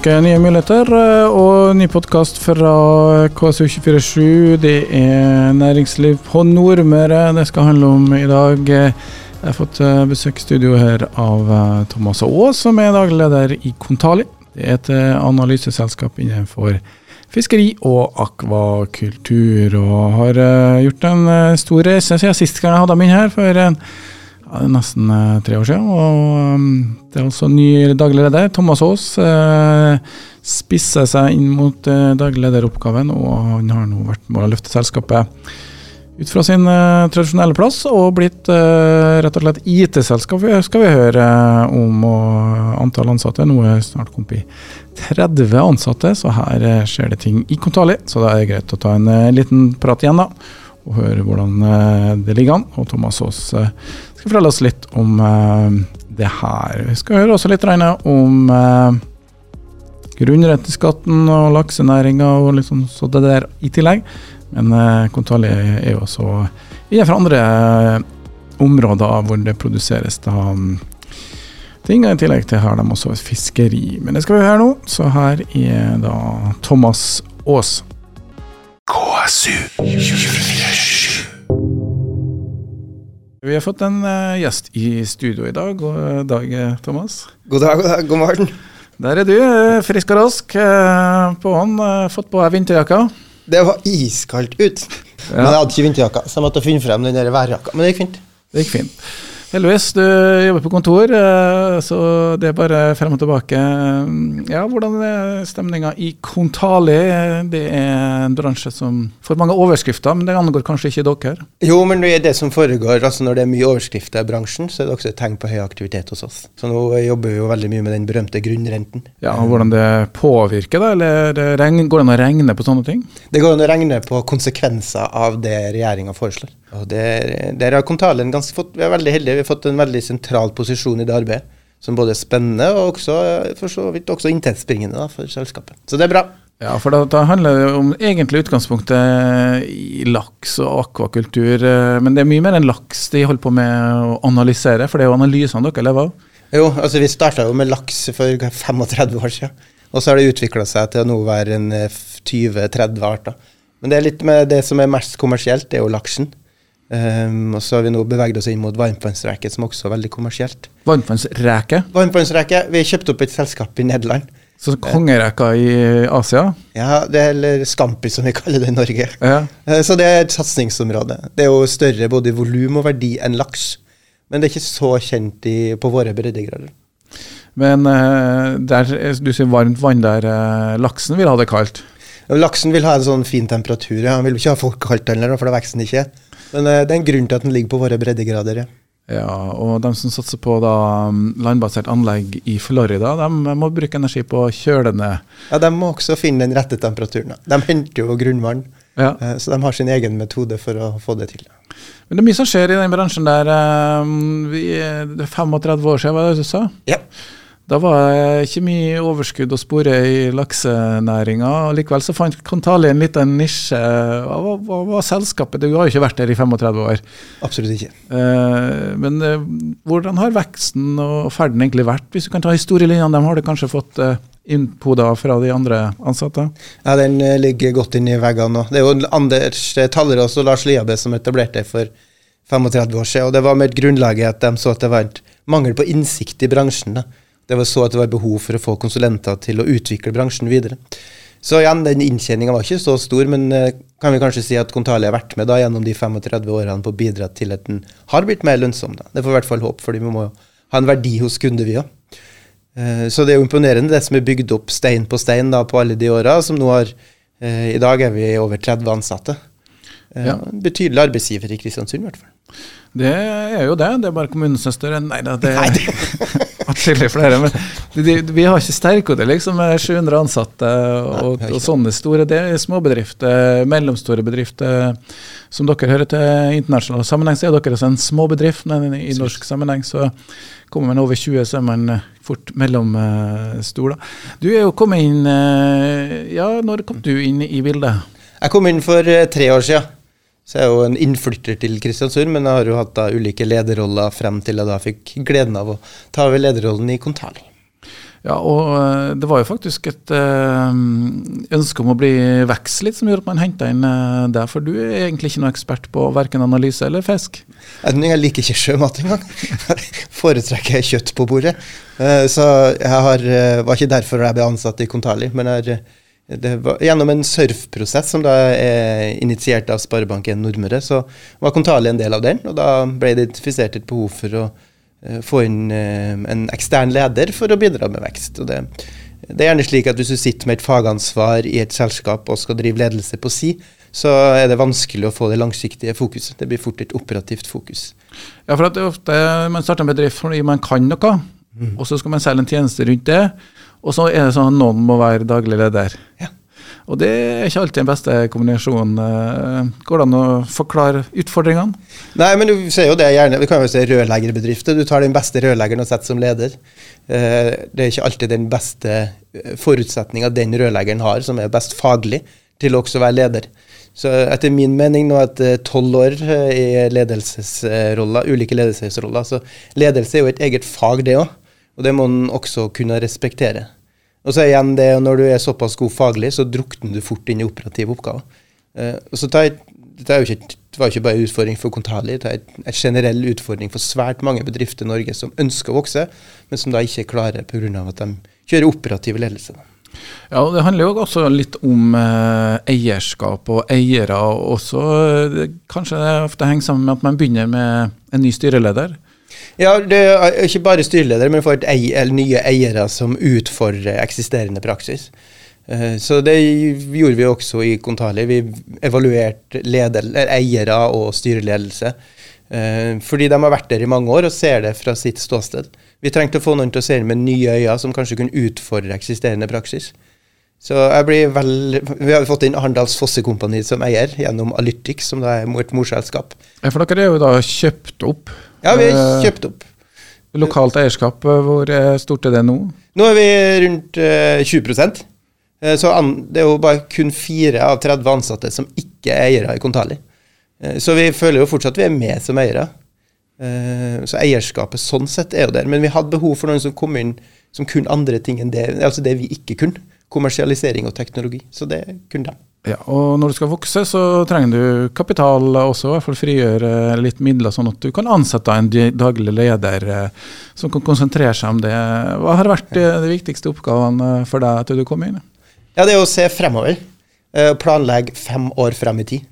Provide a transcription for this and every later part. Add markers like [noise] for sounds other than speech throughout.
Uke, nye muligheter eh, og ny podkast fra KSU247. Det er næringsliv på Nordmøre det skal handle om i dag. Jeg har fått eh, besøk i studio her av eh, Thomas Aas, som er daglig leder i Kontali. Det er et analyseselskap innenfor fiskeri og akvakultur, og har gjort en stor reise siden sist gang jeg hadde dem inn her. for en ja, nesten eh, tre år siden. Og um, det er også ny daglig leder. Thomas Aas eh, spisser seg inn mot eh, daglig lederoppgaven, og han har nå vært med å løfte selskapet ut fra sin tradisjonelle plass og blitt rett og slett IT-selskap, skal vi høre om. Og antall ansatte nå er snart kommet i 30 ansatte, så her skjer det ting i Kontali. Så det er greit å ta en liten prat igjen, da og høre hvordan eh, det ligger an. Og Thomas Aas eh, skal fortelle oss litt om eh, det her. Vi skal høre også litt om grunnrenteskatten og laksenæringa og litt sånn så det der i tillegg. Men Kontali er jo også innenfor andre områder hvor det produseres da mm, ting. I tillegg til har de også fiskeri. Men det skal vi høre nå. Så her er da Thomas Aas. KSU 247. Vi har fått en uh, gjest i studio i dag. God uh, dag, eh, Thomas. God dag, god dag. God morgen. Der er du, uh, frisk og rask. på hånd, fått på deg vinterjakka. Det var iskaldt ut. Ja. Men jeg hadde ikke vinterjakka, så jeg måtte finne frem den værjakka. Men det gikk fint. Det gikk fint. Heldigvis, du jobber på kontor, eh, så det er bare frem og tilbake. Ja, Hvordan er stemninga i Kontali? Det er en bransje som får mange overskrifter, men det angår kanskje ikke dere? Jo, men det er det som foregår. altså Når det er mye overskrifter i bransjen, så er det også et tegn på høy aktivitet hos oss. Så nå jobber vi jo veldig mye med den berømte grunnrenten. Ja, og Hvordan det påvirker, da? Eller går det an å regne på sånne ting? Det går an å regne på konsekvenser av det regjeringa foreslår. Og der, der har Kontalen ganske fått, Vi er veldig heldige, har fått en veldig sentral posisjon i det arbeidet. Som både er spennende og også, for så vidt også inntektsbringende for selskapet. Så det er bra. Ja, for da, handler det om egentlig utgangspunktet i laks og akvakultur. Men det er mye mer enn laks de holder på med å analysere, for det er jo analysene dere lever av? Jo, altså vi starta jo med laks for 35 år siden. Og så har det utvikla seg til å nå være en 20-30 eh, arter. Men det er litt med det som er mest kommersielt, det er jo laksen. Um, og så har vi nå beveget oss inn mot varmtvannsreke, som også er veldig kommersielt. Varmtvannsreke? Varmtvannsreke. Vi har kjøpt opp et selskap i Nederland. Så kongereka i Asia? Ja, det er, eller Scampi, som vi kaller det i Norge. Ja. Uh, så det er et satsingsområde. Det er jo større både i volum og verdi enn laks. Men det er ikke så kjent i, på våre breddegrader. Men uh, der, du sier varmt vann der. Uh, laksen vil ha det kaldt? Laksen vil ha en sånn fin temperatur. Ja. Han vil ikke ha folk kaldt heller, for da vokser den ikke. Men uh, det er en grunn til at den ligger på våre breddegrader. ja. Ja, og de som satser på da, landbasert anlegg i Florida, de må bruke energi på å kjøle ned. Ja, de må også finne den rette temperaturen. De henter jo grunnvann, ja. uh, så de har sin egen metode for å få det til. Men det er mye som skjer i den bransjen der. Vi, det er 35 år siden, var det du sa? Ja. Da var det ikke mye overskudd å spore i laksenæringa. Likevel så fant Kontali en liten nisje. Hva, hva var selskapet? Du har jo ikke vært der i 35 år. Absolutt ikke. Eh, men eh, hvordan har veksten og ferden egentlig vært? Hvis du kan ta historielinjene, dem har du kanskje fått eh, innpoda fra de andre ansatte? Ja, den eh, ligger godt inn i veggene nå. Det er jo Anders Tallerås og Lars Liabe som etablerte det for 35 år siden. Og det var med grunnlaget at de så at det var et mangel på innsikt i bransjen. da det var så at det var behov for å få konsulenter til å utvikle bransjen videre. Så igjen, den inntjeninga var ikke så stor, men uh, kan vi kanskje si at Kontali har vært med da gjennom de 35 årene på å bidra til at den har blitt mer lønnsom. Da. Det får i hvert fall håp, fordi vi må ha en verdi hos kunder, vi òg. Uh, så det er jo imponerende, det som er bygd opp stein på stein da, på alle de åra, som nå har uh, I dag er vi over 30 ansatte. Ja. Betydelig arbeidsgiver i Kristiansund, i hvert fall. Det er jo det. Det er bare er større. Nei da, det er [laughs] atskillig flere. Men de, de, vi har ikke Sterkode liksom, med 700 ansatte og, og, sånne store. Det er småbedrifter, mellomstore bedrifter. Som dere hører til internasjonal sammenheng, så er dere også en småbedrift. Men i norsk sammenheng så kommer man over 20, så er man fort mellomstor. Du er jo kommet inn Ja, når kom du inn i bildet? Jeg kom inn for eh, tre år siden. Så jeg er jo en innflytter til Kristiansund, men jeg har jo hatt da ulike lederroller frem til jeg da fikk gleden av å ta over lederrollen i Kontali. Ja, og eh, det var jo faktisk et øh, ønske om å bli vekst litt som gjorde at man henta inn øh, deg, for du er egentlig ikke noe ekspert på verken analyse eller fisk? Jeg liker ikke sjømat engang. [laughs] Foretrekker kjøtt på bordet. Så jeg har, var ikke derfor jeg ble ansatt i Kontali, men jeg, det var gjennom en surfprosess som da er initiert av Sparebanken Nordmøre, så var Kontali en del av den, og da ble det identifisert et behov for å Eh, få inn eh, en ekstern leder for å bidra med vekst. Det, det, er gjerne slik at Hvis du sitter med et fagansvar i et selskap og skal drive ledelse på si, så er det vanskelig å få det langsiktige fokuset. Det blir fort et operativt fokus. Ja, for det er ofte Man starter en bedrift fordi man kan noe, mm. og så skal man selge en tjeneste rundt det. Og så er det sånn at noen må være daglig leder. Ja. Og det er ikke alltid den beste kombinasjonen. Eh, går det an å forklare utfordringene? Nei, men du ser jo det gjerne. Vi kan jo se rørleggerbedrifter. Du tar den beste rørleggeren og setter som leder. Eh, det er ikke alltid den beste eh, forutsetninga den rørleggeren har, som er best faglig, til å også være leder. Så etter min mening, nå etter tolv år i ledelsesroller, ulike ledelsesroller, så ledelse er jo et eget fag, det òg. Og det må man også kunne respektere. Og så igjen det, når du er såpass god faglig, så drukner du fort inn i operative oppgaver. Uh, og så tar, ikke, det var jo ikke bare en utfordring for Kontali, det er en generell utfordring for svært mange bedrifter i Norge som ønsker å vokse, men som da ikke klarer pga. at de kjører operativ ledelse. Ja, og Det handler jo også litt om eh, eierskap og eiere. og også, Det, Kanskje det ofte henger sammen med at man begynner med en ny styreleder. Ja, det er ikke bare styreleder, men for eier, nye eiere som utfordrer eksisterende praksis. Eh, så det gjorde vi også i Kontali. Vi evaluerte eiere og styreledelse. Eh, fordi de har vært der i mange år og ser det fra sitt ståsted. Vi trengte å få noen til å se det med nye øyne, som kanskje kunne utfordre eksisterende praksis. Så jeg blir vel, Vi har fått inn Arendals Fossekompani som eier, gjennom Alytic, som da er et morselskap. Ja, For dere er jo da kjøpt opp ja, vi har eh, kjøpt opp. Lokalt eierskap, eh, hvor stort er det nå? Nå er vi rundt uh, 20 uh, Så det er jo bare kun fire av 30 ansatte som ikke er eiere i Kontali. Så vi føler jo fortsatt at vi er med som eiere. så eierskapet sånn sett er jo der. Men vi hadde behov for noen som kom inn som kunne andre ting enn det, altså det vi ikke kunne. Kommersialisering og teknologi. Så det kunne de. Ja, og når du skal vokse, så trenger du kapital også, i hvert fall frigjøre litt midler, sånn at du kan ansette en daglig leder eh, som kan konsentrere seg om det. Hva har vært de, de viktigste oppgavene for deg til du kom inn? Ja, Det er å se fremover. Eh, planlegge fem år frem i tid.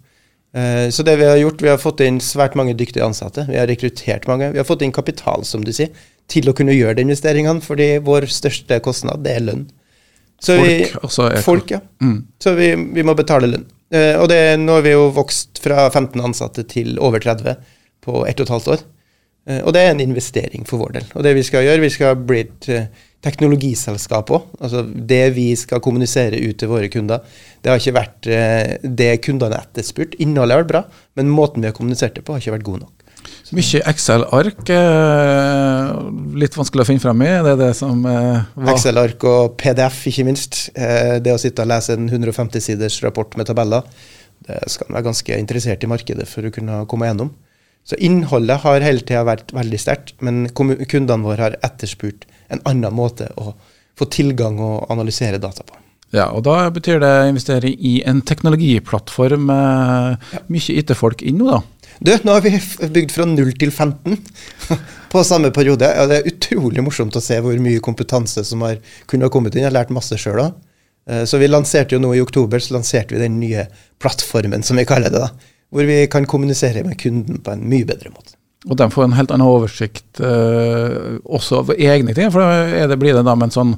Eh, så det vi har gjort, vi har fått inn svært mange dyktige ansatte. Vi har rekruttert mange. Vi har fått inn kapital, som du sier, til å kunne gjøre de investeringene, fordi vår største kostnad, det er lønn. Så folk, vi, altså, folk, ja. Mm. Så vi, vi, må betale lønn. Eh, og det, nå har vi jo vokst fra 15 ansatte til over 30 på ett og et halvt år. Eh, og det er en investering for vår del. Og det vi skal gjøre, vi skal bli et uh, teknologiselskap òg. Altså det vi skal kommunisere ut til våre kunder. Det har ikke vært uh, det kundene har etterspurt. Innholdet har vært bra, men måten vi har kommunisert det på, har ikke vært god nok. Mye Excel-ark. Litt vanskelig å finne frem i. Det er det som eh, var Excel-ark og PDF, ikke minst. Eh, det å sitte og lese en 150-siders rapport med tabeller, det skal en være ganske interessert i markedet for å kunne komme gjennom. Så innholdet har hele tida vært veldig sterkt, men kundene våre har etterspurt en annen måte å få tilgang og analysere data på. Ja, og Da betyr det å investere i en teknologiplattform mye IT-folk inn nå, da? Du, nå har vi bygd fra 0 til 15 [laughs] på samme periode. Ja, det er utrolig morsomt å se hvor mye kompetanse som har kunnet ha kommet inn. Jeg har lært masse sjøl òg. Eh, så vi lanserte jo nå i oktober så lanserte vi den nye plattformen, som vi kaller det. da, Hvor vi kan kommunisere med kunden på en mye bedre måte. Og de får en helt annen oversikt eh, også over egne ting. For det, blir det da med en sånn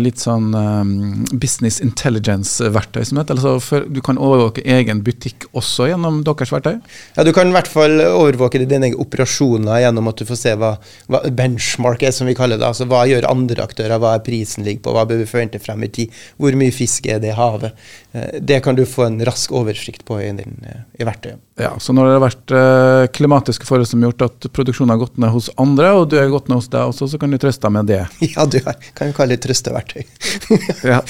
litt sånn um, business intelligence-verktøy som heter. Altså du kan overvåke egen butikk også gjennom deres verktøy? Ja, du kan i hvert fall overvåke dine operasjoner gjennom at du får se hva, hva benchmark er, som vi kaller det. Altså hva gjør andre aktører, hva er prisen ligger på, hva bør vi forvente frem i tid, hvor mye fisk er det i havet. Uh, det kan du få en rask oversikt på i, din, uh, i verktøyet. Ja, så når det har vært eh, klimatiske forhold som har gjort at produksjonen har gått ned hos andre, og du har gått ned hos deg også, så kan du trøste deg med det? [laughs] Ja, du kan kalle det trøsteverktøy. [laughs] ja.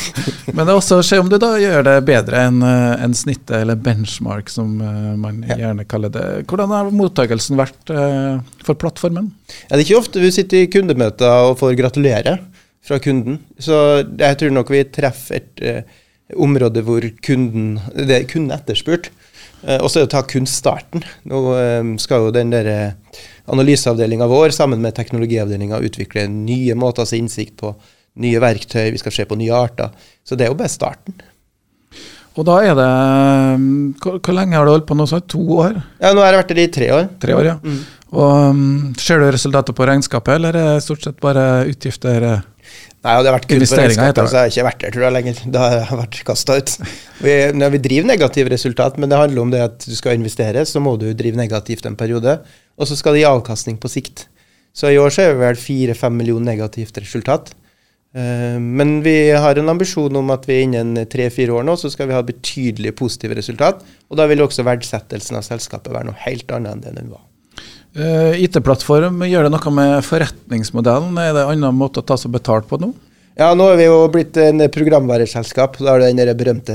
Men det er også å se om du da gjør det bedre enn uh, en snittet, eller benchmark, som uh, man ja. gjerne kaller det. Hvordan har mottakelsen vært uh, for plattformen? Ja, det er ikke ofte vi sitter i kundemøter og får gratulere. fra kunden. Så jeg tror nok vi treffer et eh, område hvor kunden, det er kunden etterspurt. Eh, og så er det å ta kun starten. Nå eh, skal jo den der eh, analyseavdelinga vår sammen med teknologiavdelinga utvikle nye måter å se innsikt på, nye verktøy, vi skal se på nye arter. Så det er jo bare starten. Og da er det Hvor, hvor lenge har du holdt på nå? Så? To år? Ja, nå har jeg vært der i tre år. Tre år, ja. Mm. Og um, Ser du resultater på regnskapet, eller er det stort sett bare utgifter? eh? Nei, det har vært kun på regnskapet, så jeg har ikke vært der tror jeg lenger. Da har jeg vært kasta ut. Vi, når vi driver negative resultat, men det handler om det at du skal investere, så må du drive negativt en periode. Og så skal det gi avkastning på sikt. Så i år så er det vel 4-5 millioner negativt resultat. Eh, Men vi har en ambisjon om at vi innen tre-fire år nå så skal vi ha betydelig positive resultat. Og da vil også verdsettelsen av selskapet være noe helt annet enn det den var. Eh, IT-plattform, gjør det noe med forretningsmodellen? Er det en annen måte å ta seg betalt på nå? Ja, nå er vi jo blitt en programvareselskap. Da har du den berømte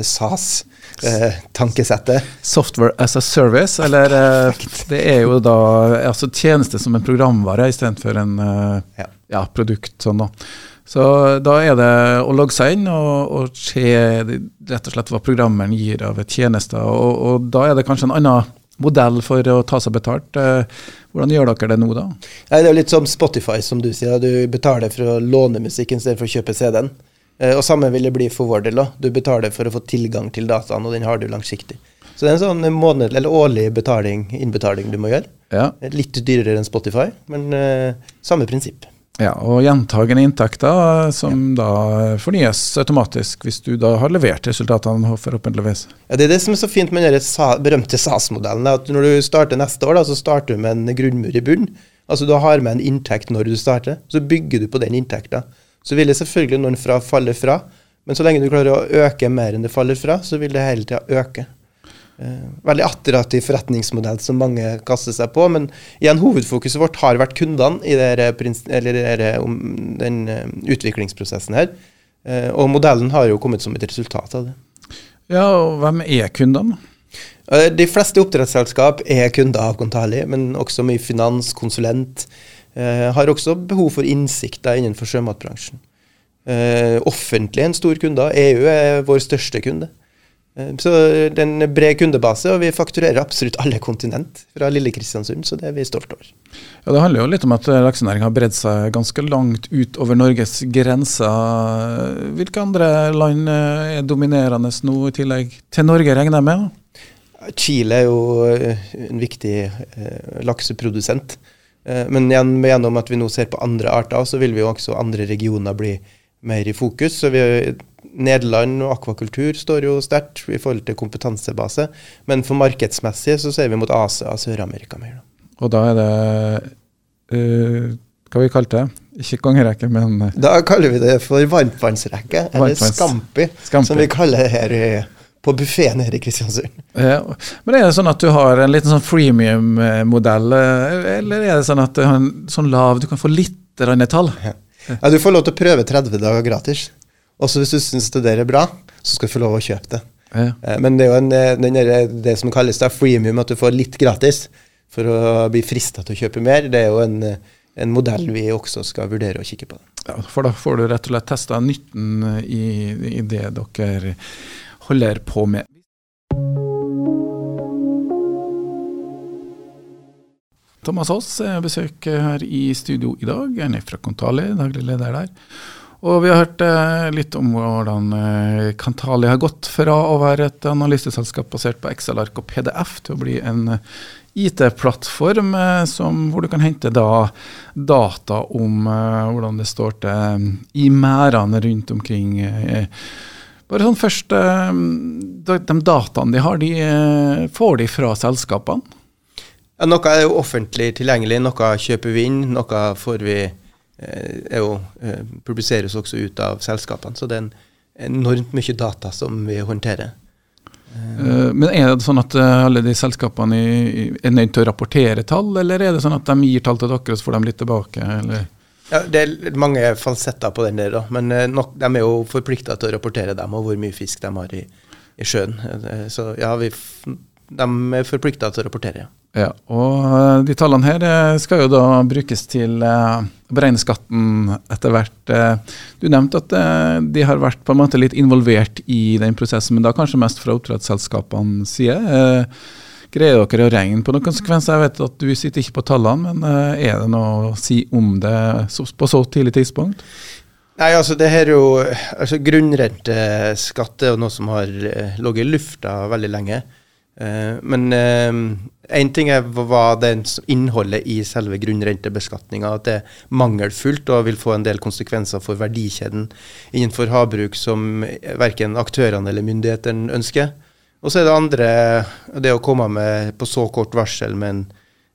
SAS-tankesettet. Software as a service, eller eh, det er jo da altså tjeneste som en programvare istedenfor en eh, Ja. ja, produkt. sånn da. Så da er det å logge seg inn og, og se rett og slett hva programmeren gir av tjenester. Og, og da er det kanskje en annen modell for å ta seg betalt. Eh, Hvordan gjør dere det nå, da? Nei, det er jo litt som Spotify, som du sier. Du betaler for å låne musikken istedenfor å kjøpe CD-en. Eh, og samme vil det bli for vår del. Du betaler for å få tilgang til dataen, og den har du langsiktig. Så det er en sånn måned, eller årlig betaling, innbetaling du må gjøre. Ja, Litt dyrere enn Spotify, men uh, samme prinsipp. Ja Og gjentagende inntekter som da fornyes automatisk hvis du da har levert resultatene, forhåpentligvis. Ja, Det er det som er så fint med den berømte SAS-modellen. at Når du starter neste år, da, så starter du med en grunnmur i bunnen. Altså Du har med en inntekt når du starter, så bygger du på den inntekta. Så vil det selvfølgelig noen fra falle fra, men så lenge du klarer å øke mer enn det faller fra, så vil det hele tida øke. Eh, veldig attraktiv forretningsmodell som mange kaster seg på, men igjen hovedfokuset vårt har vært kundene i om den eh, utviklingsprosessen her. Eh, og modellen har jo kommet som et resultat av det. Ja, og hvem er kundene? De fleste oppdrettsselskap er kunder av Kontali, men også mye finans, konsulent. Eh, har også behov for innsikter innenfor sjømatbransjen. Eh, offentlig en stor kunde. EU er vår største kunde. Eh, så det er en bred kundebase, og vi fakturerer absolutt alle kontinent fra lille Kristiansund, så det er vi stolt over. Ja, Det handler jo litt om at laksenæringa har bredd seg ganske langt utover Norges grenser. Hvilke andre land eh, er dominerende nå, i tillegg til Norge, regner jeg med? Chile er jo eh, en viktig eh, lakseprodusent. Eh, men gjennom at vi nå ser på andre arter, så vil vi jo også andre regioner bli mer i fokus. Så vi, Nederland og akvakultur står jo sterkt i forhold til kompetansebase. Men for markedsmessig så ser vi mot Asia og Sør-Amerika mer. da. Og da er det uh, Hva vi kalt det? Ikke kongerekke, men eh, Da kaller vi det for varmtvannsrekke, eller skampi, Scampi. som vi kaller det her i, på buffeen her i Kristiansund. Ja, men er det sånn at du har en liten sånn freemium-modell, eh, eller er det sånn at du har en sånn lav Du kan få litt grann Ja. Ja, Du får lov til å prøve 30 dager gratis. Også hvis du syns det der er bra, så skal du få lov å kjøpe det. Ja. Eh, Men det er jo en, eh, den der, det som kalles da freemium, at du får litt gratis for å bli frista til å kjøpe mer. Det er jo en, eh, en modell vi også skal vurdere å kikke på. Ja, for da får du rett og slett testa nytten i, i det dere holder på med. Thomas Aas besøk her i studio i dag. Han er fra Kontali, daglig leder der. Og vi har hørt eh, litt om hvordan eh, Kantali har gått fra å være et analyseselskap basert på Excel-ark og PDF til å bli en eh, IT-plattform eh, hvor du kan hente da data om eh, hvordan det står til eh, i merdene rundt omkring. Bare sånn først, de, dataene de har, de får de fra selskapene. Ja, noe er jo offentlig tilgjengelig, noe kjøper vi inn, noe får vi eh, er jo, eh, publiseres også ut av selskapene. Så det er en enormt mye data som vi håndterer. Eh, Men er det sånn at eh, alle de selskapene er nødt til å rapportere tall, eller er det sånn at de gir tall til dere, og så får de litt tilbake? Eller? Ja, det er mange falsetter på den der, da. men eh, nok, de er jo forplikta til å rapportere dem og hvor mye fisk de har i, i sjøen. Eh, Så ja, vi, de er forplikta til å rapportere. ja. Ja, og De tallene her skal jo da brukes til å beregne skatten etter hvert. Du nevnte at de har vært på en måte litt involvert i den prosessen, men da kanskje mest fra oppdrettsselskapenes side. Greier dere å regne på noen konsekvenser? Jeg vet at du sitter ikke på tallene, men er det noe å si om det på så tidlig tidspunkt? Nei, altså det her er jo altså Grunnrenteskatt er noe som har eh, ligget i lufta veldig lenge. Uh, men én uh, ting er hva det innholdet i selve grunnrentebeskatninga. At det er mangelfullt og vil få en del konsekvenser for verdikjeden innenfor havbruk som verken aktørene eller myndighetene ønsker. Og så er det andre, det å komme med på så kort varsel med en,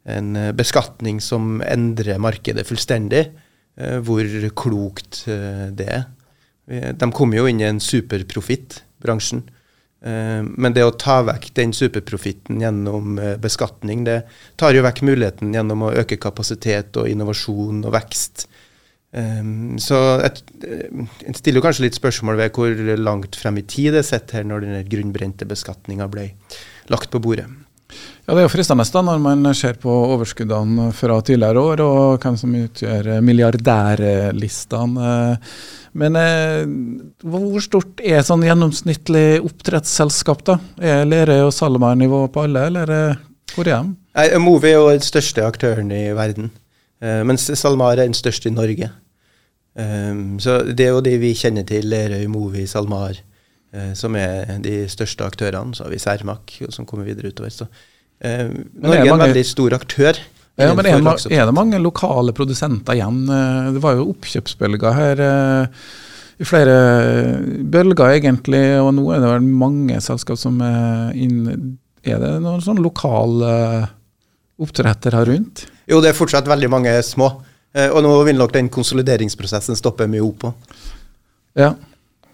en beskatning som endrer markedet fullstendig. Eh, hvor klokt eh, det er. De kommer jo inn i en superprofitt, bransjen. Eh, men det å ta vekk den superprofitten gjennom beskatning, det tar jo vekk muligheten gjennom å øke kapasitet og innovasjon og vekst. Så jeg stiller kanskje litt spørsmål ved hvor langt frem i tid det er sett her når den grunnbrente beskatninga ble lagt på bordet. Ja, Det er jo fristende da, når man ser på overskuddene fra tidligere år og hvem som utgjør milliardærlistene. Men eh, hvor stort er sånn gjennomsnittlig oppdrettsselskap? da? Er Lerøy og SalMar nivå på alle, eller eh, hvor er de? Movi er jo den største aktøren i verden, eh, mens SalMar er den største i Norge. Så det er jo de vi kjenner til, Lerøy, Movi, SalMar, som er de største aktørene. Så har vi Cermaq, som kommer videre utover. så Eh, Norge er en veldig stor aktør. Ja, men er, er, det mange lokale produsenter igjen? Eh, det var jo oppkjøpsbølger her eh, i flere bølger, egentlig. Og nå er det vel mange selskap som er inn Er det noen sånn lokale oppdrettere rundt? Jo, det er fortsatt veldig mange små. Og nå vil nok den konsolideringsprosessen stoppe mye opp på. Ja,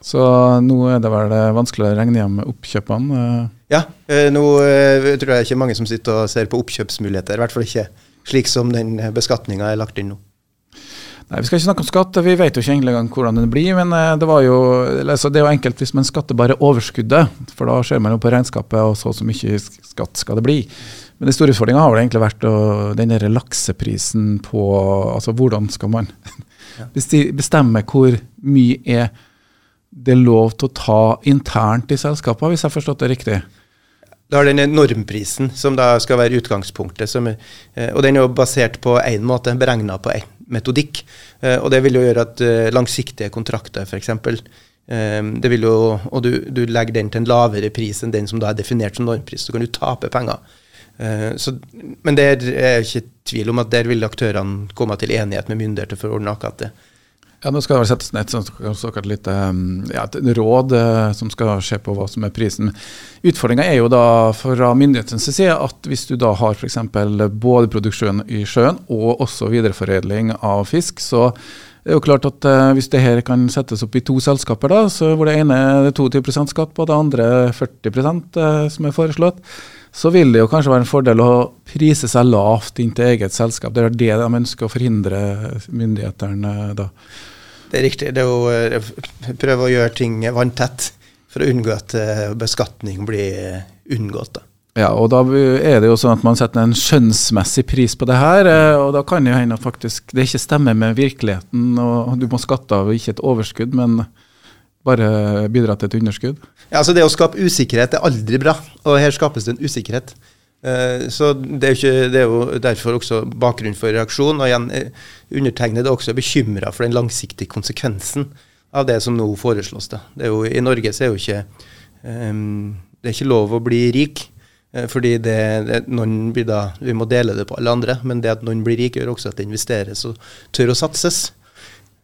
så nå er det vel vanskelig å regne hjem oppkjøpene. Ja, eh, nå eh, tror jeg ikke mange som sitter og ser på oppkjøpsmuligheter. I hvert fall ikke slik som den beskatninga er lagt inn nå. Nei, Vi skal ikke snakke om skatt, vi vet jo ikke egentlig hvordan den blir. Men eh, det, jo, altså det er jo enkelt hvis man skatter bare overskuddet, for da ser man jo på regnskapet, og så så mye skatt skal det bli. Men den store utfordringa har vel egentlig vært å, den der lakseprisen på Altså hvordan skal man [laughs] bestemme hvor mye er det lov til å ta internt i selskapet, hvis jeg har forstått det riktig? Du har denne normprisen, som da skal være utgangspunktet. Som, eh, og den er jo basert på én måte, beregna på én metodikk. Eh, og det vil jo gjøre at eh, langsiktige kontrakter, f.eks. Det vil jo, og du, du, legger den til en lavere pris enn den som da er definert som normpris. Så kan du tape penger. Så, men det er ikke tvil om at der vil aktørene komme til enighet med myndigheter for å ordne akkurat det. Ja, Nå skal det vel settes ned et såkalt lite ja, råd eh, som skal se på hva som er prisen. Utfordringa er jo da fra myndighetenes side at hvis du da har f.eks. både produksjon i sjøen og også videreforedling av fisk, så det er jo klart at uh, Hvis det her kan settes opp i to selskaper, da, så hvor det ene er 22% skatt på, det andre 40 uh, som er foreslått, så vil det jo kanskje være en fordel å prise seg lavt inn til eget selskap. Det er det de ønsker å forhindre myndighetene da. Det er riktig. Det er å eh, prøve å gjøre ting vanntett for å unngå at eh, beskatning blir eh, unngått. da. Ja, og da er det jo sånn at man setter en skjønnsmessig pris på det her. Og da kan det jo hende at faktisk det ikke stemmer med virkeligheten, og du må skatte av ikke et overskudd, men bare bidra til et underskudd. Ja, altså Det å skape usikkerhet er aldri bra, og her skapes det en usikkerhet. Eh, så det er, ikke, det er, jo derfor også bakgrunnen for reaksjon. Og igjen, eh, undertegnede er også bekymra for den langsiktige konsekvensen av det som nå foreslås. Det er jo, I Norge så er jo ikke um, det er ikke lov å bli rik. Fordi det, det, noen blir da, Vi må dele det på alle andre, men det at noen blir rik, gjør også at det investeres og tør å satses.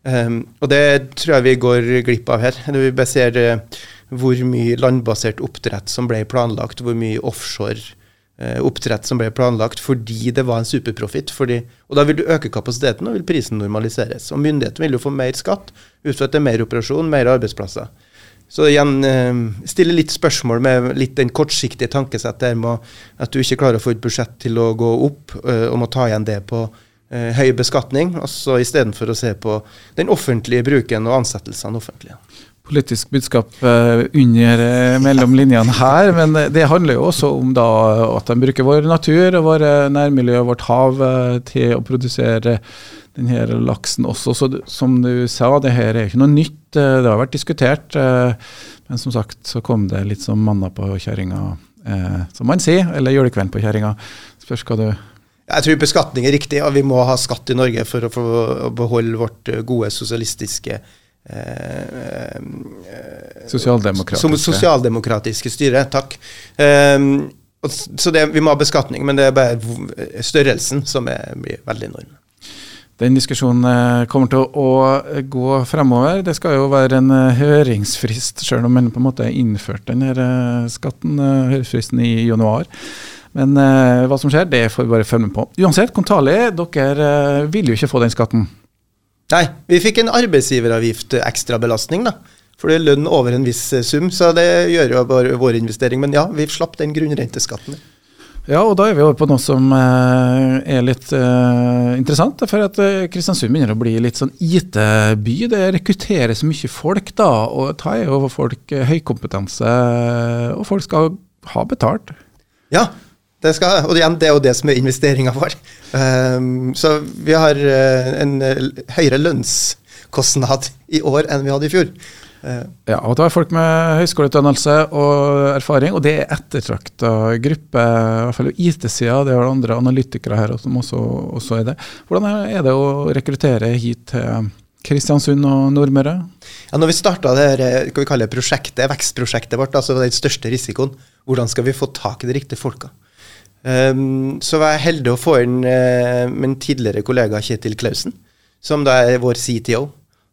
Um, og det tror jeg vi går glipp av her. Vi bare ser uh, hvor mye landbasert oppdrett som ble planlagt, hvor mye offshore oppdrett som ble planlagt fordi det var en superprofitt. Og da vil du øke kapasiteten, og vil prisen normaliseres. Og myndighetene vil jo få mer skatt ut fra at det er mer operasjon, mer arbeidsplasser. Så igjen eh, stille litt spørsmål med litt den kortsiktige tankesettet der med at du ikke klarer å få et budsjett til å gå opp, eh, og må ta igjen det på eh, høy beskatning, altså istedenfor å se på den offentlige bruken og ansettelsene offentlige. Politisk budskap uh, under uh, mellom linjene her, men det handler jo også om da at de bruker vår natur og våre nærmiljø og vårt hav til å produsere denne laksen også. Så som du sa, det her er ikke noe nytt. Det har vært diskutert. Men som sagt så kom det litt som manna på kjerringa, som man sier. Eller julekvelden på kjerringa. Spørs hva du jeg tror beskatning er riktig, og vi må ha skatt i Norge for å, få beholde vårt gode sosialistiske eh, Sosialdemokratiske. Som sosialdemokratiske styre. Takk. Um, så det, vi må ha beskatning, men det er bare størrelsen som er, blir veldig enorm. Den diskusjonen eh, kommer til å gå fremover. Det skal jo være en eh, høringsfrist, selv om man på en måte har innført denne skatten, høringsfristen i januar. Men hva som skjer, det får vi bare følge med på. Uansett, Kontali, dere vil jo ikke få den skatten. Nei, vi fikk en arbeidsgiveravgift-ekstrabelastning, da. For det er lønn over en viss eh, sum, så det gjør jo bare vår investering. Men ja, vi slapp den grunnrenteskatten. Ja, og da er vi over på noe som uh, er litt uh, interessant. For at Kristiansund begynner å bli litt sånn IT-by. Det rekrutterer så mye folk, da. Og tar jo folk høykompetanse, og folk skal ha betalt. Ja, det skal, og igjen, det er jo det som er investeringa vår. Um, så vi har uh, en uh, høyere lønnskostnad i år enn vi hadde i fjor. Uh, ja, og da er folk med høyskoleutdannelse og erfaring, og det er ettertrakta gruppe, i hvert fall IT-sida. Det er andre analytikere her som også, også, er det. Hvordan er det å rekruttere hit til Kristiansund og Nordmøre? Ja, når vi starta det prosjektet, vekstprosjektet vårt, altså den største risikoen, hvordan skal vi få tak i de riktige folka? Um, så var jeg heldig å få inn uh, min tidligere kollega Kjetil Klausen, som da er vår CTO.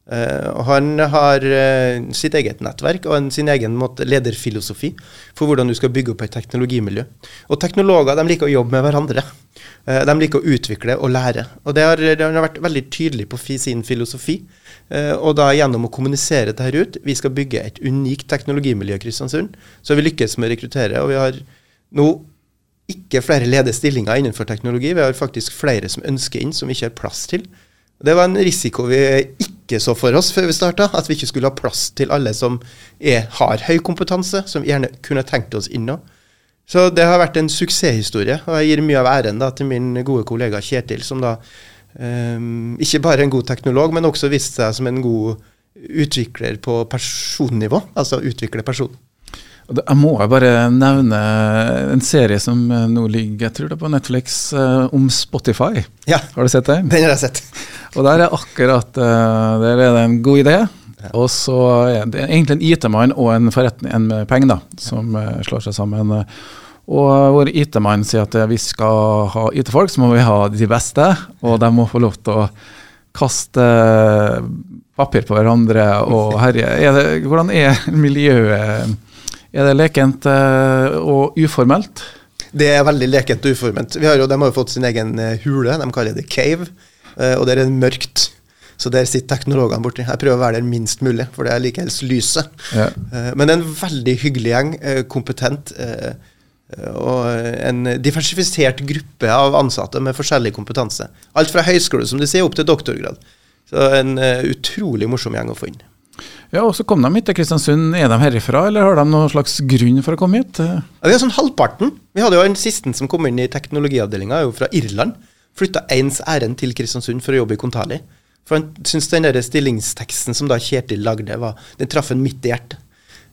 Uh, han har uh, sitt eget nettverk og en, sin egen måte, lederfilosofi for hvordan du skal bygge opp et teknologimiljø. Og teknologer de liker å jobbe med hverandre. Uh, de liker å utvikle og lære. Og det har, det har vært veldig tydelig på sin filosofi. og da gjennom å kommunisere dette ut Vi skal bygge et unikt teknologimiljø i Kristiansund. Så vi lykkes med å rekruttere. Og vi har nå ikke flere ledige stillinger innenfor teknologi. Vi har faktisk flere som ønsker inn, som vi ikke har plass til. Det var en risiko vi ikke så for oss før vi starta, at vi ikke skulle ha plass til alle som er, har høy kompetanse, som vi gjerne kunne tenkt oss inn nå. Så det har vært en suksesshistorie, og jeg gir mye av æren da, til min gode kollega Kjetil, som da um, ikke bare er en god teknolog, men også viste seg som en god utvikler på personnivå, altså utvikle person. Jeg må bare nevne en serie som nå ligger jeg tror det er på Netflix, uh, om Spotify. Ja, Har du sett den? Den har jeg sett. Og der er akkurat uh, der er det en god idé. Ja. Og så er det egentlig en IT-mann og en forretning, en med penger da, som ja. slår seg sammen. Og vår IT-mann sier at vi skal ha IT-folk, så må vi ha de beste. Og de må få lov til å kaste papir på hverandre og herje. Er hvordan er miljøet? Er det lekent uh, og uformelt? Det er veldig lekent og uformelt. Har jo, de har jo fått sin egen uh, hule, de kaller det cave. Uh, og det er mørkt. Så der sitter teknologene borti. Jeg prøver å være der minst mulig, for det er like helst lyset. Ja. men det er en veldig hyggelig gjeng, kompetent. og en diversifisert gruppe av ansatte med forskjellig kompetanse. Alt fra høyskole, som de sier, opp til doktorgrad. Så en utrolig morsom gjeng å få inn. Ja, og så kom de hit til Kristiansund. Er de herifra, eller har de noen slags grunn for å komme hit? Ja, det er sånn halvparten. Vi hadde jo en siste som kom inn i teknologiavdelinga, jo fra Irland. Flytta ens ærend til Kristiansund for å jobbe i Kontali. For han syntes den der stillingsteksten som da Kjetil lagde, var, den traff en midt i hjertet.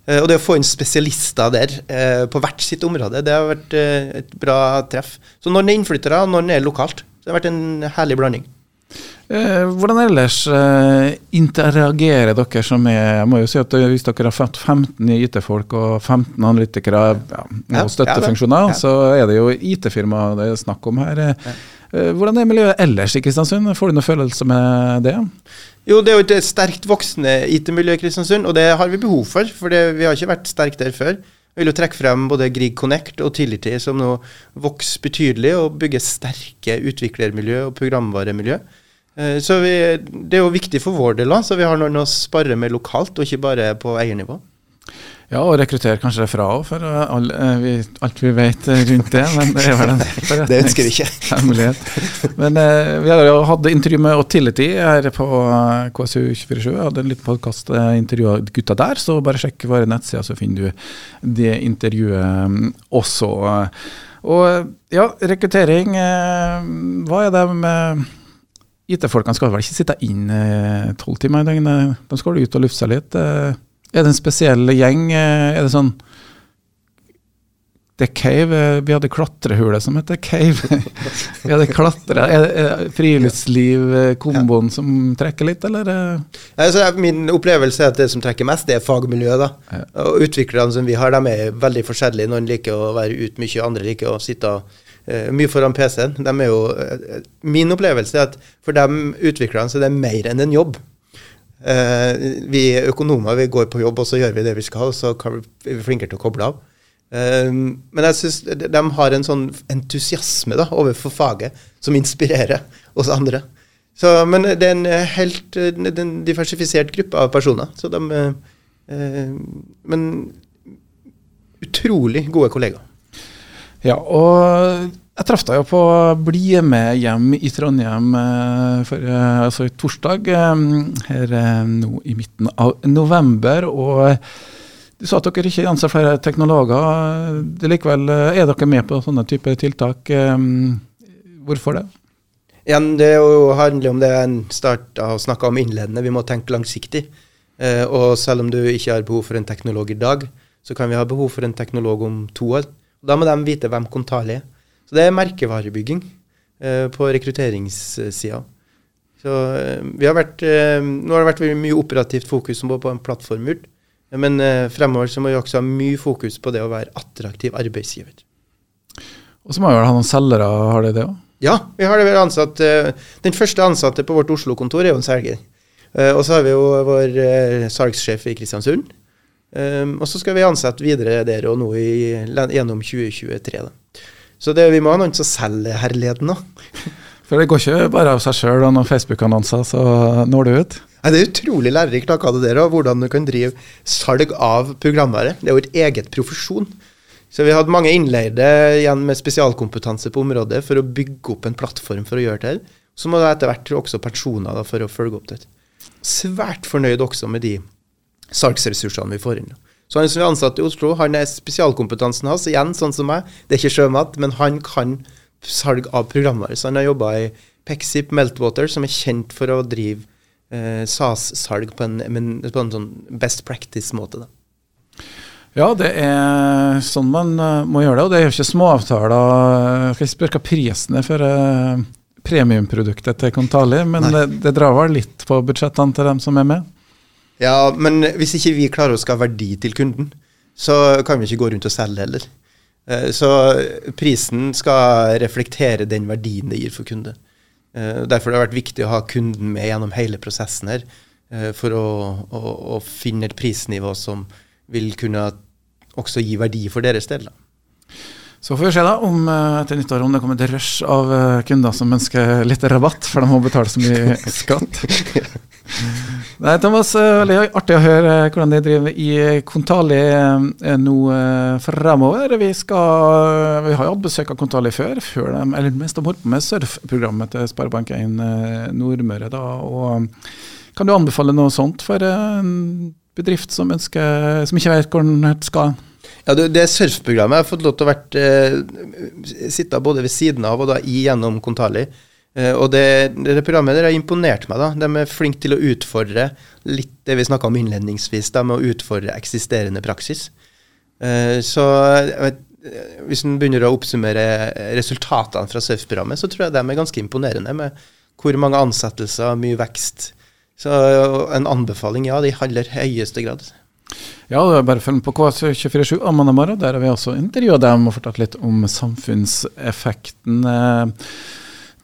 Uh, og det å få inn spesialister der uh, på hvert sitt område, det har vært uh, et bra treff. Så noen er innflyttere, og noen er lokalt. Det har vært en herlig blanding. Eh, hvordan ellers eh, interagerer dere som er Jeg må jo si at Hvis dere har fått 15 IT-folk og 15 analytikere ja, og støttefunksjoner, ja, så er det jo IT-firma det er snakk om her. Eh, hvordan er miljøet ellers i Kristiansund? Får du noen følelse med det? Jo, det er jo et sterkt voksende IT-miljø i Kristiansund, og det har vi behov for. For det, vi har ikke vært sterke der før. Jeg vil jo trekke frem både Grieg Connect og Tility, som nå vokser betydelig og bygger sterke utviklermiljø og programvaremiljø. Eh, så vi, Det er jo viktig for vår del, så vi har noen å spare med lokalt, og ikke bare på eiernivå. Ja, og rekruttere kanskje fra òg, for uh, all, uh, vi, alt vi vet rundt det. Men det er vel en [laughs] Det ønsker vi ikke. [laughs] Men eh, vi har jo hatt intervju med Otility her på KSU247. Jeg hadde en liten podkast, intervjua gutta der, så bare sjekk våre nettsider, så finner du det intervjuet også. Og ja, rekruttering. hva er det med IT-folkene skal vel ikke sitte inn tolv timer i døgnet? De skal ut og lufte seg litt. Er det en spesiell gjeng? Er det sånn The Cave Vi hadde klatrehule som heter Cave. [laughs] Vi hadde klatre Er det friluftsliv-komboen som trekker litt, eller? Altså, min opplevelse er at det som trekker mest, det er fagmiljøet. da. Ja. Og Utviklerne som vi har, de er veldig forskjellige. Noen liker å være ute mye, andre liker å sitte uh, mye foran PC-en. Uh, min opplevelse er at for de utviklerne så er det mer enn en jobb. Uh, vi økonomer vi går på jobb, og så gjør vi det vi skal, og så er vi flinkere til å koble av. Uh, men jeg syns de har en sånn entusiasme da, overfor faget som inspirerer oss andre. Så, men det er en helt en diversifisert gruppe av personer. Så de uh, Men utrolig gode kollegaer. Ja, og jeg traff deg jo på Bli med hjem i Trondheim eh, for, altså i torsdag eh, her nå i midten av november. og Du sa at dere ikke anser flere teknologer. Det likevel Er dere med på sånne typer tiltak? Hvorfor det? Ja, det handler om det en starta å snakke om innledende. Vi må tenke langsiktig. Og selv om du ikke har behov for en teknolog i dag, så kan vi ha behov for en teknolog om to år. Da må de vite hvem Kontali er. Så det er merkevarebygging eh, på rekrutteringssida. Så eh, vi har vært, eh, Nå har det vært mye operativt fokus på en plattform, men eh, fremover så må vi også ha mye fokus på det å være attraktiv arbeidsgiver. Og så må vi vel ha noen selgere, har de det òg? Ja, vi har det vel ansatt. Eh, den første ansatte på vårt Oslo-kontor er jo en selger. Eh, og så har vi jo vår salgssjef i Kristiansund. og så skal vi ansette videre der og nå i, gjennom 2023. da. Så det, vi må ha noen som selger herligheten òg. [laughs] For det går ikke bare av seg sjøl og noen Facebook-annonser, så når du ut? Nei, Det er utrolig lærerikt hva det der, og hvordan du kan drive salg av programvare. Det er jo et eget profesjon. Så vi hadde mange innleide igjen med spesialkompetanse på området for å bygge opp en plattform for å gjøre det. Så må det etter hvert også personer da, for å følge opp det. Svært fornøyd også med de salgsressursene vi får inn. Så han som er ansatt i Oslo, han er spesialkompetansen hans, igjen sånn som meg. Det er ikke sjømat, men han kan salg av programvare. Så han har jobba i Pexip Meltwater, som er kjent for å drive eh, SAS-salg på, på, en sånn best practice-måte. Ja, det er sånn man uh, må gjøre det. Og det er jo ikke småavtaler. Ikke spørre hva prisen er for uh, premiumproduktet til Kontali, men det, det, drar vel litt på budsjettene til dem som er med? Ja, men hvis ikke vi klarer å skape verdi til kunden, så kan vi ikke gå rundt og selge heller. Eh, så prisen skal reflektere den verdien det gir for kunden. Eh, derfor har det vært viktig å ha kunden med gjennom hele prosessen her, eh, for å, å, å finne et prisnivå som vil kunne også gi verdi for deres del. Så får vi se da om etter nyttår om det kommer et rush av kunder som ønsker litt rabatt, for de må betale så mye [laughs] skatt. Nei, Thomas, eh, veldig artig å høre eh, hvordan de driver i Kontali eh, nå fremover. Vi, skal, vi har jo hatt besøk av Kontali før, før de, eller mest de holdt på med surfprogrammet til Sparebank1 Nordmøre. Da, og kan du anbefale noe sånt for en bedrift som, ønsker, som ikke vet hvor den skal? Ja, det, surfprogrammet jeg har fått lov til å vært, eh, sitte både ved siden av og da i gjennom Kontali. Eh, og det, det, programmet der har imponert meg. da. De er flinke til å utfordre litt det vi snakka om innledningsvis, da, med å utfordre eksisterende praksis. Eh, så vet, hvis en begynner å oppsummere resultatene fra SØF-programmet, så tror jeg de er ganske imponerende, med hvor mange ansettelser, mye vekst. Så en anbefaling, ja, i aller høyeste grad. Ja, det er bare følg med på KS247 mandag morgen. Der har vi også intervjua dem og fortalt litt om samfunnseffekten. Uh,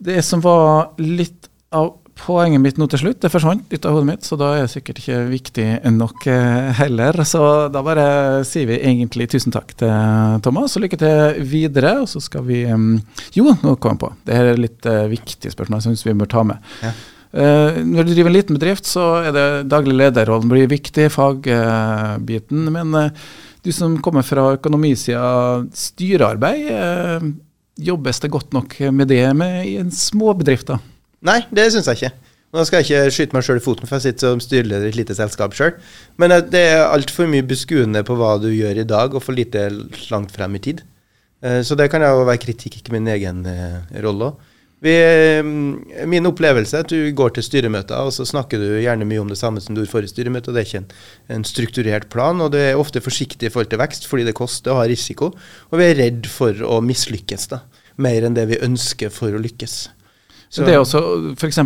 det som var litt av poenget mitt nå til slutt, det forsvant litt av hodet mitt, så da er det sikkert ikke viktig nok eh, heller. Så da bare sier vi egentlig tusen takk til Thomas, og lykke til videre. Og så skal vi Jo, nå kom jeg på. Det her er litt viktige spørsmål jeg syns vi bør ta med. Ja. Eh, når du driver en liten bedrift, så er det daglig lederrollen blir viktig, fagbiten. Men uh, du som kommer fra økonomisida, styrearbeid, eh, jobbes det godt nok med det med, i en småbedrift? da? Nei, det syns jeg ikke. Nå skal jeg ikke skyte meg sjøl i foten, for jeg sitter som styreleder i et lite selskap sjøl. Men det er altfor mye beskuende på hva du gjør i dag, og for lite langt frem i tid. Så det kan jo være kritikk i min egen rolle òg. Mm, min opplevelse er at du går til styremøter, og så snakker du gjerne mye om det samme som du gjorde forrige styremøte. og Det er ikke en, en, strukturert plan, og du er ofte forsiktig i forhold til vekst fordi det koster og har risiko. Og vi er redd for å mislykkes, da. Mer enn det vi ønsker for å lykkes. Så. Det er også f.eks.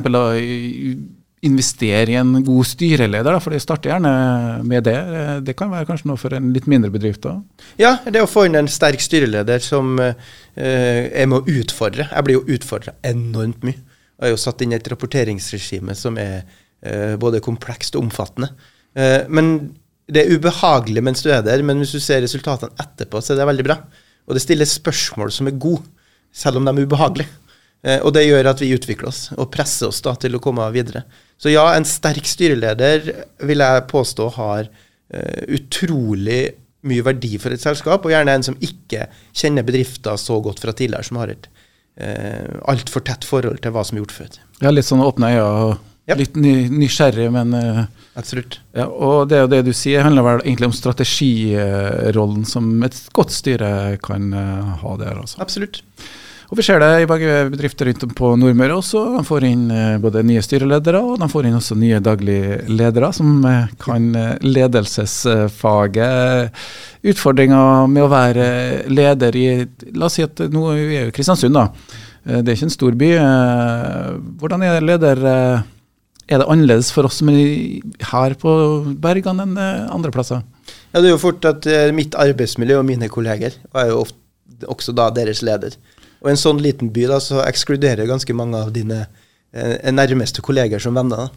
investere i en god styreleder, da, for de starter gjerne med det. Det kan være kanskje noe for en litt mindre bedrift òg? Ja, det å få inn en sterk styreleder som uh, er med å utfordre. Jeg blir jo utfordra enormt mye. Jeg har jo satt inn et rapporteringsregime som er uh, både komplekst og omfattende. Uh, men det er ubehagelig mens du er der, men hvis du ser resultatene etterpå, så er det veldig bra. Og det stilles spørsmål som er gode, selv om de er ubehagelige. Eh, og det gjør at vi utvikler oss og presser oss da til å komme videre. Så ja, en sterk styreleder vil jeg påstå har uh, utrolig mye verdi for et selskap, og gjerne en som ikke kjenner bedrifter så godt fra tidligere, som har et uh, altfor tett forhold til hva som er gjort før. Ja, litt sånn åpne øyne og ja. litt ny, nysgjerrig, men uh, Absolutt. Ja, og det, det du sier, handler vel egentlig om strategirollen som et godt styre kan uh, ha der. Altså. Absolutt. Og Vi ser det i begge bedrifter rundt om på Nordmøre også. De får inn eh, både nye styreledere og de får inn også nye daglige ledere som eh, kan eh, ledelsesfaget. Utfordringa med å være leder i La oss si at nå er vi i Kristiansund, da. Det er ikke en stor by. Hvordan er leder? Er det annerledes for oss som er her på Bergan enn andre plasser? Ja, Det er jo fort at mitt arbeidsmiljø og mine kolleger, og jeg er jo ofte også da deres leder, og i en sånn liten by da, så ekskluderer ganske mange av dine eh, nærmeste kolleger som venner.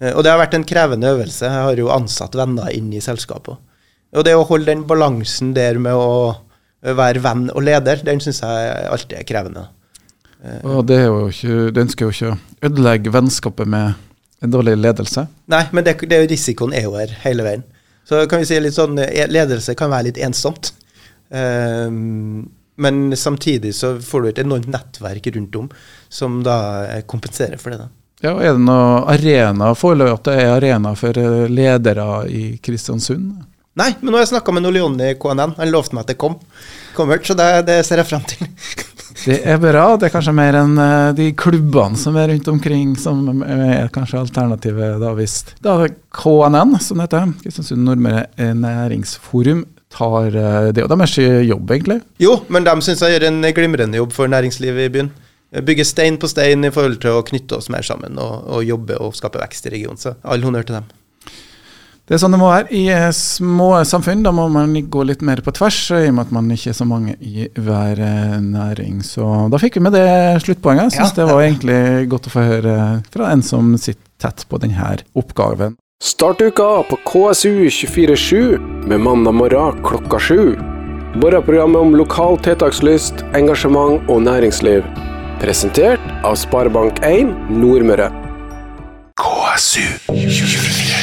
Eh, og det har vært en krevende øvelse. Jeg har jo ansatt venner inn i selskapet. Og det å holde den balansen der med å være venn og leder, den syns jeg alltid er krevende. Eh, og det er jo ikke, Du ønsker jo ikke å ødelegge vennskapet med en dårlig ledelse? Nei, men det, det, risikoen er jo her hele veien. Så kan vi si litt sånn, ledelse kan være litt ensomt. Um, men samtidig så får du et enormt nettverk rundt om som da kompenserer for det. da. Ja, Er det noen arena foreløpig at det er arena for eh, ledere i Kristiansund? Nei, men nå har jeg snakka med Leon i KNN. Han lovte meg at det kom. Kommer, så det, det ser jeg frem til. [laughs] det er bra. Det er kanskje mer enn uh, de klubbene som er rundt omkring, som er kanskje alternativet da hvis Da KNN, som det heter, Kristiansund Nordmøre Næringsforum, tar og Det er jo deres jobb, egentlig? Jo, men de syns jeg gjør en glimrende jobb for næringslivet i byen. Bygge stein på stein i forhold til å knytte oss mer sammen og, og jobbe og skape vekst i regionen. Så all honnør til dem. Det er sånn det må være i eh, små samfunn. Da må man gå litt mer på tvers, i og med at man ikke er så mange i hver eh, næring. Så da fikk vi med det sluttpoenget. Jeg syns ja. det var egentlig godt å få høre fra en som sitter tett på denne oppgaven. Start uka på KSU247 med mandag morgen klokka sju. Morgenprogrammet om lokal tiltakslyst, engasjement og næringsliv. Presentert av Sparebank1 Nordmøre. KSU 24